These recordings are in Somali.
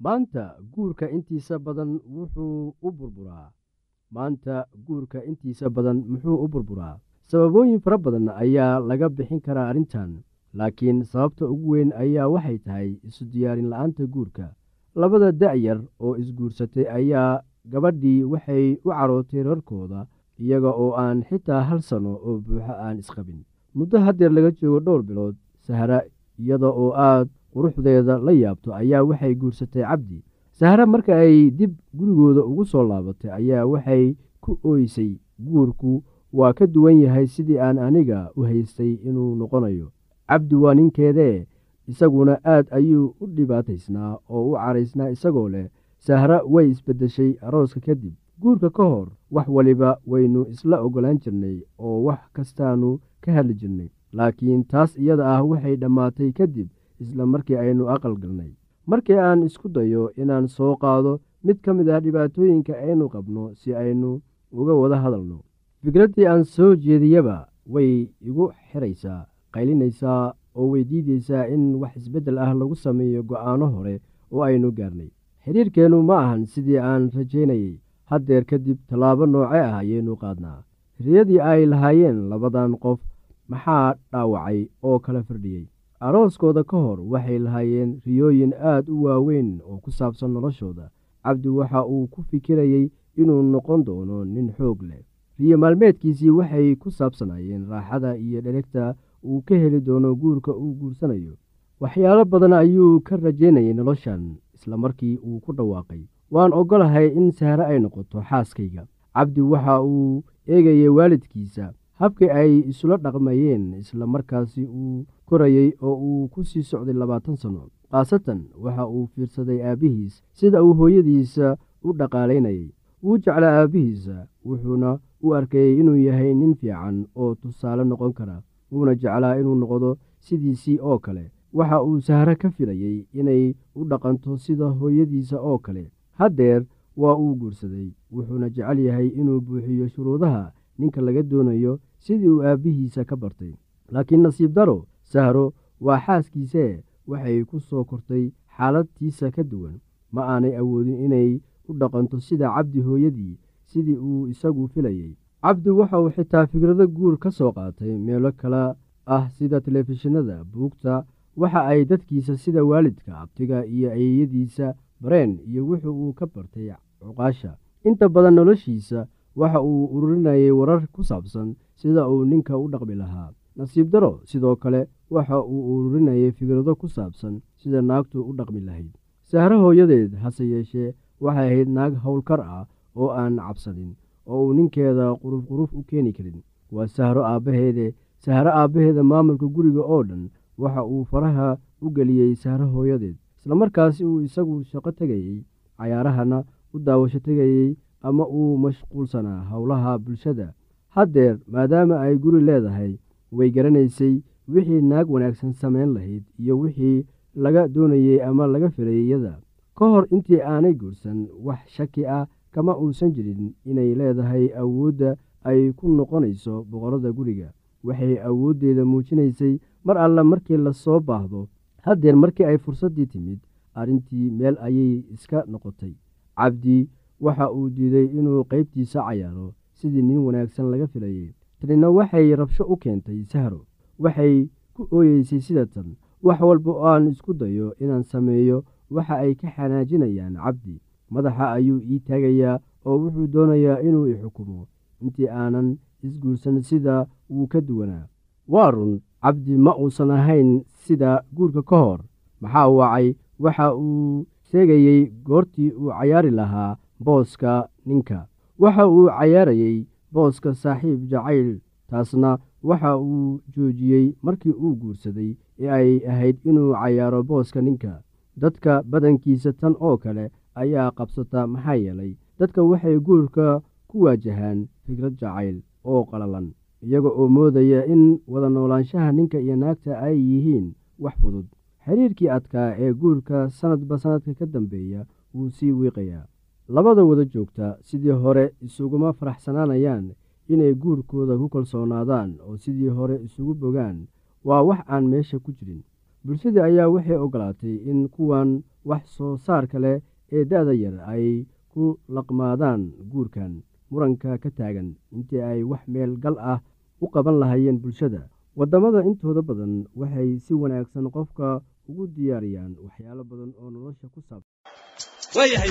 maanta guurka intiisa badan wuxuu u burburaa. Maanta guurka intiisa badan muxuu u burburaa. Sababooyin fara badan ayaa laga bixin karaa arrintan laakiin sababta ugu weyn ayaa waxay tahay isu diyaarin la'aanta guurka labada da-yar oo isguursatay ayaa gabadhii waxay u carootay rarkooda iyaga oo aan xitaa hal sano oo buuxo aan isqabin. Muddo haddeer laga joogo dhowr bilood sahra iyada oo aad quruxdeeda la yaabto ayaa waxay guursatay cabdi. Sahra marka ay dib gurigooda ugu soo laabatay ayaa waxay ku ooysay guurku waa ka duwan yahay sidii aan aniga u haystay inuu noqonayo. Cabdi waa ninkeedee isaguna aad ayuu u dhibaataysnaa oo u caraysnaa isagoo leh sahra way isbeddeshay arooska kadib. Guurka ka hor wax waliba waynu isla oggolaan jirnay oo wax kastaanu ka hadli jirnay. Laakiin taas iyada ah waxay dhammaatay kadib isla markii aynu aqal galnay. Markii aan isku dayo inaan soo qaado mid ka mid ah dhibaatooyinka aynu qabno si aynu uga wada hadalno. Fikraddii aan soo jeediyaba way igu xiraysaa qaylinaysaa oo way diidaysaa in wax isbeddel ah lagu sameeyo go'aano hore oo aynu gaarnay. Xidhiirkeennu ma ahan sidii aan rajaynayey haddeer kadib tallaabo nooce ah ayaynu qaadnaa. Riyadii ay lahaayeen labadan qof maxaa dhaawacay oo kala firdhiyey arooskooda ka hor waxay lahaayeen riyooyin aad u waaweyn oo ku saabsan noloshooda. Cabdi waxa uu ku fikirayey inuu noqon doono nin xoog leh. Riyo maalmeedkiisii waxay ku saabsanaayeen raaxada iyo dheregta uu ka heli doono guurka uu guursanayo. Waxyaalo badan ayuu ka rajaynayay noloshan isla markii uu ku dhawaaqay. Waan oggolahay in sahre ay noqoto xaaskayga. Cabdi waxa uu eegayay waalidkiisa habkii ay isula dhaqmayeen isla markaasi uu korayey oo uu ku sii socday labaatan sanno khaasatan waxa uu fiirsaday aabbihiis sida uu hooyadiisa u dhaqaalaynayay. Wuu jeclaa aabbihiisa wuxuuna u arkayey inuu yahay nin fiican oo tusaale noqon kara wuuna jeclaa inuu noqdo sidiisii oo kale. Waxa uu sahre ka filayey inay u dhaqanto sida hooyadiisa oo kale. Haddeer waa uu guursaday wuxuuna jecel yahay inuu buuxiyo shuruudaha ninka laga doonayo sidii uu aabbihiisa ka bartay. Laakiin nasiib daro sahro waa xaaskiisee waxay ku soo kortay xaaladtiisa ka duwan. Ma aanay awoodin inay u dhaqanto sida cabdi hooyadii sidii uu isagu filayey cabdi waxa uu xitaa fikrado guur ka soo qaatay meelo kale ah sida telefishinada buugta waxa ay dadkiisa sida waalidka abtiga iyo ayeeyadiisa bareen iyo wuxu uu ka bartay cuqaasha. Inta badan noloshiisa waxa uu ururinayay warar ku saabsan sida uu ninka u dhaqmi lahaa. Nasiib daro sidoo kale waxa uu ururinayay fikrado ku saabsan sida naagtu u dhaqmi lahayd. Sahro hooyadeed hase yeeshee waxay ahayd naag howlkar ah oo aan cabsanin oo uu ninkeeda quruf quruf u keeni karin. Waa sahro aabbaheede sahro aabbaheeda maamulka guriga oo dhan waxa uu faraha u geliyey sahro hooyadeed. Islamarkaasi uu isagu shaqo tegayey cayaarahana u daawasho tegayey ama uu mashquulsanaa howlaha bulshada. Haddeer maadaama ay guri leedahay way garanaysay wixii naag wanaagsan samayn lahayd iyo wixii laga doonayey ama laga filayay iyada ka hor intii aanay guursan wax shaki ah kama uusan jirin inay leedahay awoodda ay ku noqonayso boqorada guriga. Waxay awooddeeda muujinaysay mar alle markii la soo baahdo haddeer markii ay fursaddii timid arrintii meel ayay iska noqotay. Cabdi waxa uu diiday inuu qaybtiisa cayaaro sidii nin wanaagsan laga filayey tanina waxay rabsho u keentay sahro. Waxay ku ooyeysay sida tan wax walba oo aan isku dayo inaan sameeyo waxa ay ka xanaajinayaan cabdi madaxa ayuu ii taagayaa oo wuxuu doonayaa inuu i xukumo. Intii aanan isguursan sida wuu ka duwanaa. Waa run cabdi ma uusan ahayn sida guurka ka hor. Maxaa wacay waxa uu sheegayey goortii uu cayaari lahaa booska ninka. Waxa uu cayaarayey booska saaxiib jacayl taasna waxa uu joojiyey markii uu guursaday ee ay ahayd inuu cayaaro booska ninka. Dadka badankiisa tan oo kale ayaa qabsata maxaa yeelay dadka waxay guurka ku waajahaan fikrad jacayl oo qalalan iyaga oo moodaya in wada noolaanshaha ninka iyo naagta ay yihiin wax fudud. Xiriirkii adkaa ee guurka sanadba sanadka ka dambeeya wuu sii wiiqayaa. Labada wada joogta sidii hore isuguma faraxsanaanayaan inay guurkooda ku kalsoonaadaan oo sidii hore isugu bogaan waa wax aan meesha ku jirin. Bulshadii ayaa waxay ogolaatay in kuwan wax soo saarka leh ee da-da yar ay ku laqmaadaan guurkan muranka ka taagan intii ay wax meel gal ah u qaban lahaayeen bulshada. Waddamada intooda badan waxay si wanaagsan qofka ugu diyaariyaan waxyaalo badan oo nolosha ku saabsan. Waayahay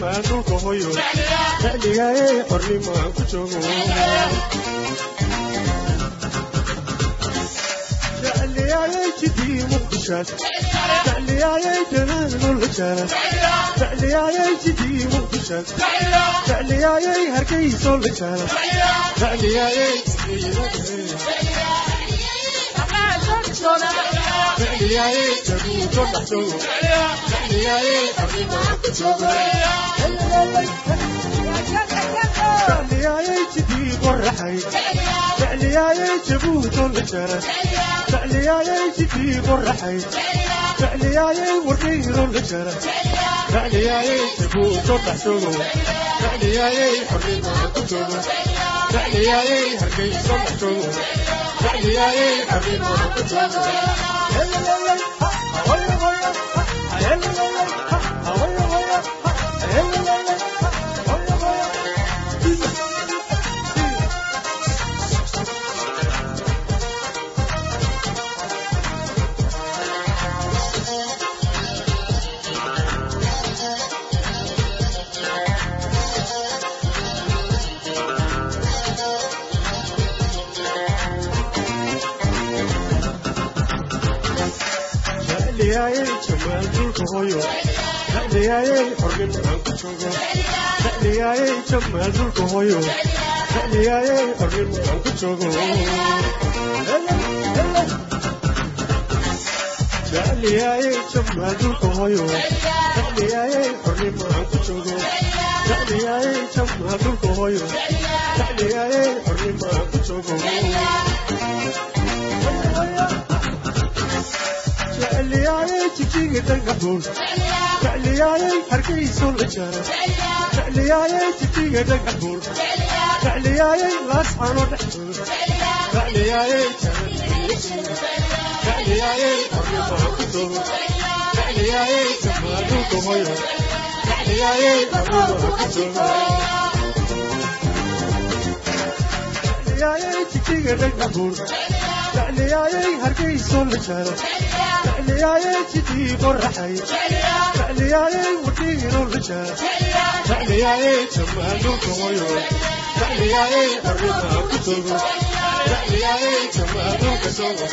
maan dhulka hoyo jecligaaye xornimo aan ku joogo jecliyaayay jidii muqdishaas jecliyaayay janaanul hijaaraas jecliyaayay jidii muqdishaas jecliyaayay hargeysool hijaaraas jecliyaayay aaaa حبيبي jooyo dhaliyaayey xornimo aan ku joogo dhaliyaayey jamaal dhulka hooyo dhaliyaayey xornimo aan ku joogo dhaliyaayey jamaal dhulka hooyo dhaliyaayey xornimo aan ku joogo dhaliyaayey jamaal dhulka hooyo dhaliyaayey xornimo aan ku joogo aa jecliyayay hargayso la jaro jecliyayay jidii qorraxay jecliyayay wadhiiro la jaro jecliyayay jamaanulka wayo jecliyayay arrimaa ku togo jecliyayay jamaanulka sogo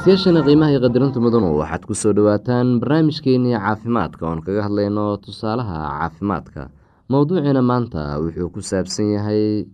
dhegeystayaashana qiimaha iyo qadirinta mudanu waxaad ku soo dhowaataan barnaamijkeenii caafimaadka oon kaga hadlayno tusaalaha caafimaadka. Mowduuciina maanta wuxuu ku saabsan yahay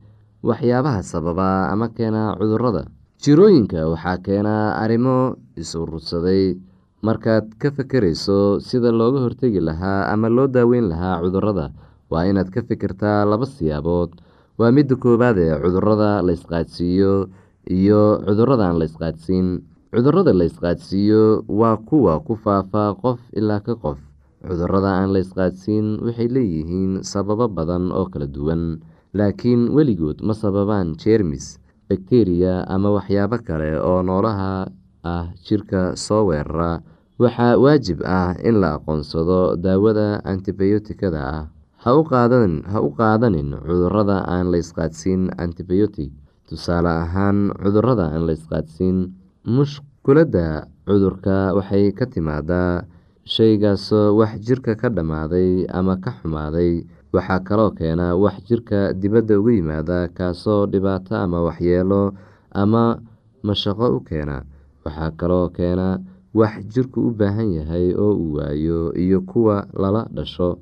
waxyaabaha sababa ama keena cudurrada jirooyinka waxaa keena arrimo is-urursaday markaad ka fekerayso sida looga hortegi lahaa ama loo daaweyn lahaa cudurrada waa inaad ka fikirtaa laba siyaabood. Waa midda koowaad ee cudurrada la isqaadsiiyo iyo cuduradan la isqaadsiin cudurrada la isqaadsiiyo waa kuwa ku faafa qof ilaa ka qof. Cudurada aan la isqaadsiin waxay leeyihiin sababo badan oo kala duwan laakiin weligood ma sababaan jeermis bakteriya ama waxyaabo kale oo noolaha ah jirka soo weerara. Waxaa waajib ah in la aqoonsado daawada antibiyootikada ah. Ha u qaadanin cudurrada aan la isqaadsiin antibiyootig tusaale ahaan cudurrada aan la isqaadsiin mushkuladda cudurka waxay ka timaadaa shaygaasoo wax jirka ka dhammaaday ama ka xumaaday. Waxaa kaloo keena wax jirka dibadda uga yimaada kaasoo dhibaato ama waxyeelo ama mashaqo u keena. Waxaa kaloo keena wax jirku u baahan yahay oo uu waayo iyo kuwa lala dhasho.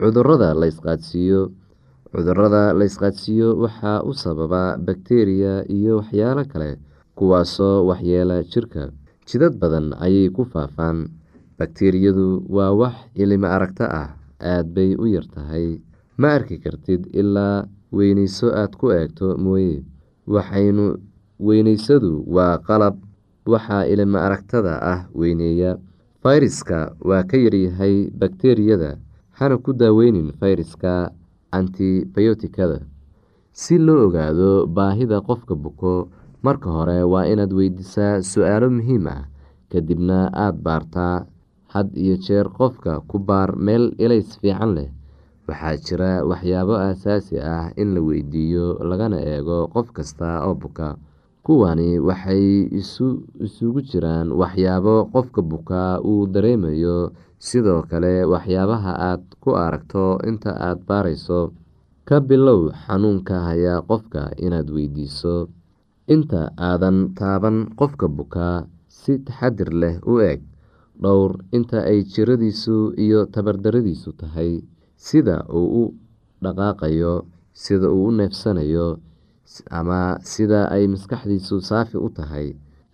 Cudurada la isqaadsiiyo cudurrada la isqaadsiiyo waxaa u sababa bakteriya iyo waxyaalo kale kuwaasoo waxyeela jirka. Jidad badan ayay ku faafaan. Bakteriyadu waa wax ilimo aragto ah aad bay u yar tahay. Ma arki kartid ilaa weyneyso aad ku eegto mooye. Waxaynu weyneysadu waa qalab. Waxaa ilimo aragtada ah weyneeya. Fayraska waa ka yaryahay bakteriyada hana ku daaweynin fayraska antibiyootikada. Si loo ogaado baahida qofka buko marka hore waa inaad weydiisaa su'aalo muhiim ah kadibna aada baartaa had iyo jeer qofka ku baar meel ilays fiican leh. Waxaa jira waxyaabo aasaasi ah in la weydiiyo lagana eego qof kasta oo buka. Kuwani waxay isugu jiraan waxyaabo qofka bukaa uu dareemayo. Sidoo kale waxyaabaha aad ku aragto inta aad baarayso ka bilow xanuunka hayaa qofka inaad weydiiso inta aadan taaban qofka bukaa si taxadir leh u eg dhowr inta ay jiradiisu iyo tabardaradiisu tahay sida uu u dhaqaaqayo sida uu u neefsanayo ama sida ay maskaxdiisu saafi u tahay.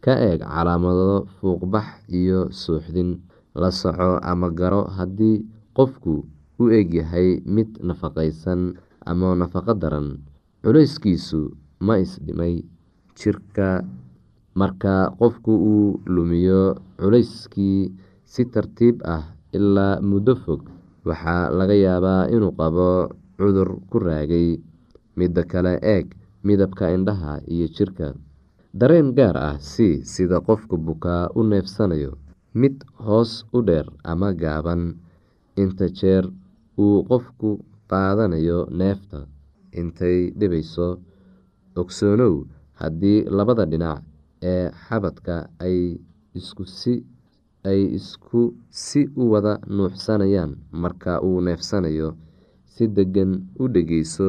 Ka eeg calaamado fuuqbax iyo suuxdin. La soco ama garo haddii qofku u egyahay mid nafaqaysan ama nafaqo daran. Culeyskiisu ma isdhimay jirka. Marka qofku uu lumiyo culeyskii si tartiib ah ilaa muddo fog waxaa laga yaabaa inuu qabo cudur ku raagay. Midda kale eeg midabka indhaha iyo jirka. Dareen gaar ah si sida qofka bukaa u neefsanayo. Mid hoos u dheer ama gaaban. Inta jeer uu qofku qaadanayo neefta. Intay dhibayso ogsoonow haddii labada dhinac ee xabadka ay isku si u wada nuuxsanayaan marka uu neefsanayo si degan u dhegeyso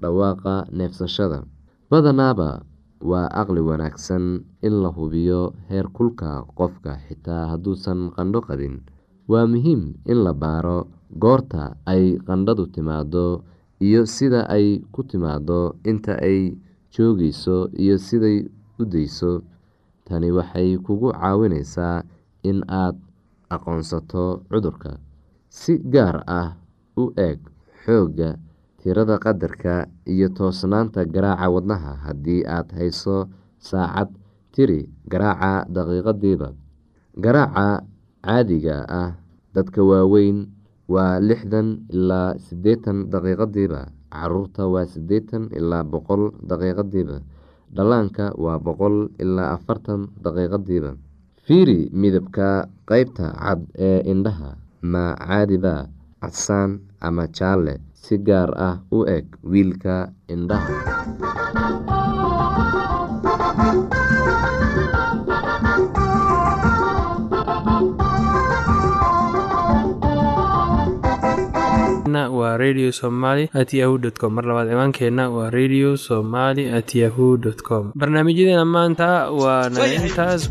dhawaaqa neefsashada. Badanaaba waa aqli wanaagsan in la hubiyo heer kulka qofka xitaa hadduusan qandho qabin. Waa muhiim in la baaro goorta ay qandhadu timaado iyo sida ay ku timaado inta ay joogeyso iyo siday u dayso tani waxay kugu caawineysaa in aad aqoonsato cudurka si gaar ah u eeg xoogga tirada qadarka iyo toosnaanta garaaca wadnaha haddii aad hayso saacad tiri garaaca daqiiqadiiba. Garaaca caadiga ah dadka waaweyn waa lixdan ilaa siddeetan daqiiqadiiba carruurta waa siddeetan ilaa boqol daqiiqadiiba dhallaanka waa boqol ilaa afartan daqiiqadiiba. Fiiri midabka qeybta cad ee indhaha ma caadiba casaan ama jaalle si gaar ah u eg wiilka indhaha waa radio somaly at yahu t com. Mar labaad ciwaankeenna waa radio somaly at yahu dt com. Barnaamijyadeena maanta waa naga intaas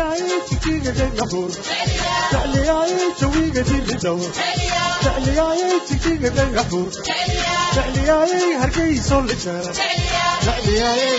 تعليايش كيغا غير غفور تعليايش ويغا دير الدور تعليايش كيغا غير غفور تعلياي هرقي سول الشارع تعلياي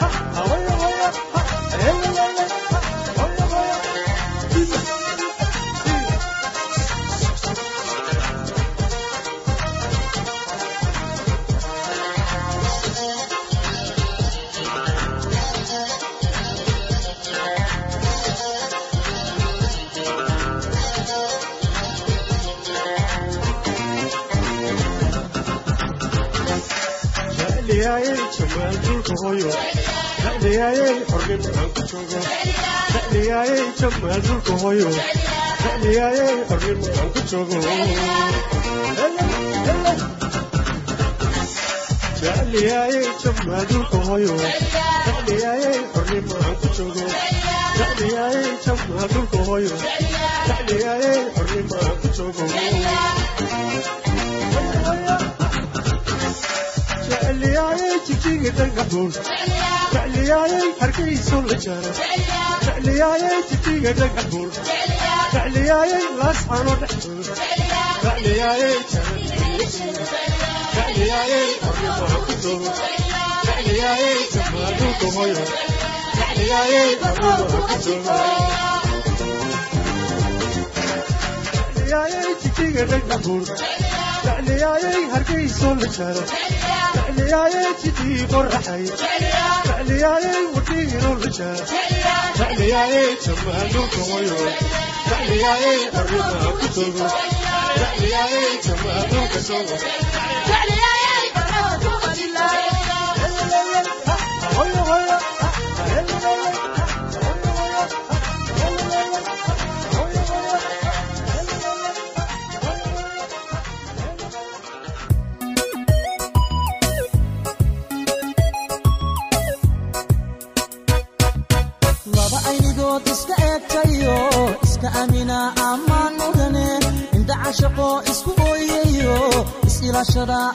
jamaa dhulka hoyo jeclyaayay xornimo aan ku joogo jeclyaayay jamaa dhulka hoyo jeclyaayay xornimo aan ku joogo jeclyaayay jamaa dhulka hoyo jeclyaayay xornimo aan ku joogo jeclyaayay jamaa dhulka hoyo jeclyaayay xornimo aan ku joogo jeclyaayay jigjiga dhagaxuur jeclyaayay hargeyso la jara jeclyaayay jigjiga dhagaxuur jeclyaayay laascano dhexdoor jeclyaayay jeclyaayay arrimaha ku joogo jeclyaayay jamaaduuka hoyo ku joogo jecliyaayay jijiga dhagnabuur jecliyaayay hargeysoo la jaro jecliyaayay jidii qoraxay jecliyaayay wadhiiroo la jaro jecliyaayay jamaaluka wayo jecliyaayay arrimaa ku togo jecliyaayay jamaaluka sogo is-ilaashada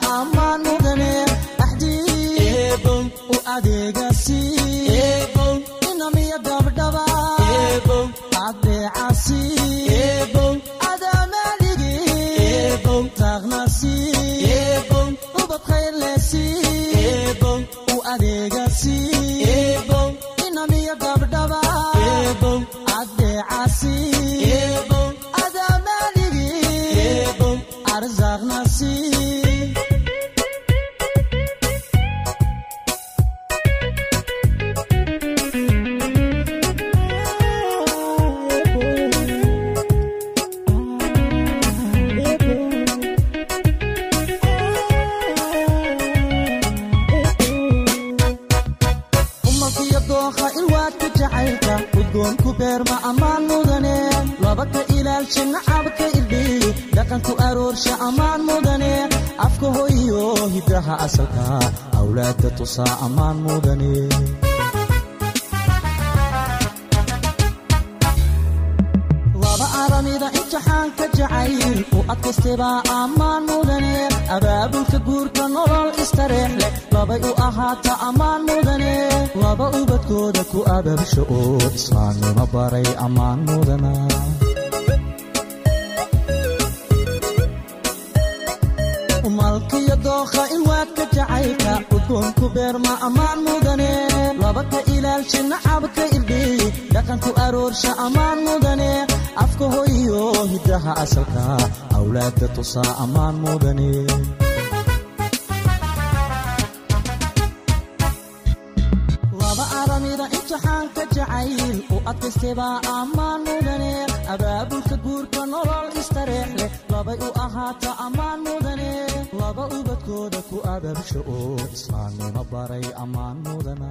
tusaa ammaan mudane laba aramida imtixaanka jacayl u adkaystebaa ammaan mudane abaabulka guurka nolol istareex leh labay u ahaata ammaan mudane laba ubadkooda ku abaabsho oo islaamnimo baray ammaan mudana umalkiyo dookha ilwaadka jacaylka udgoonku beerma ammaan mudane. Laba ka ilaalsha nacabka irdhiyi dhaqanku aroorsha ammaan mudane. Afka hoyo hidaha asalka. Awlaadda tusaa ammaan mudane. Laba aramida imtixaanka jacayl. U adkaystebaa ammaan mudane abaabulka guurka nolol istareex leh labay u ahaata ammaan mudane laba ubadkooda ku abaabsho oo islaamnimo baray ammaan mudana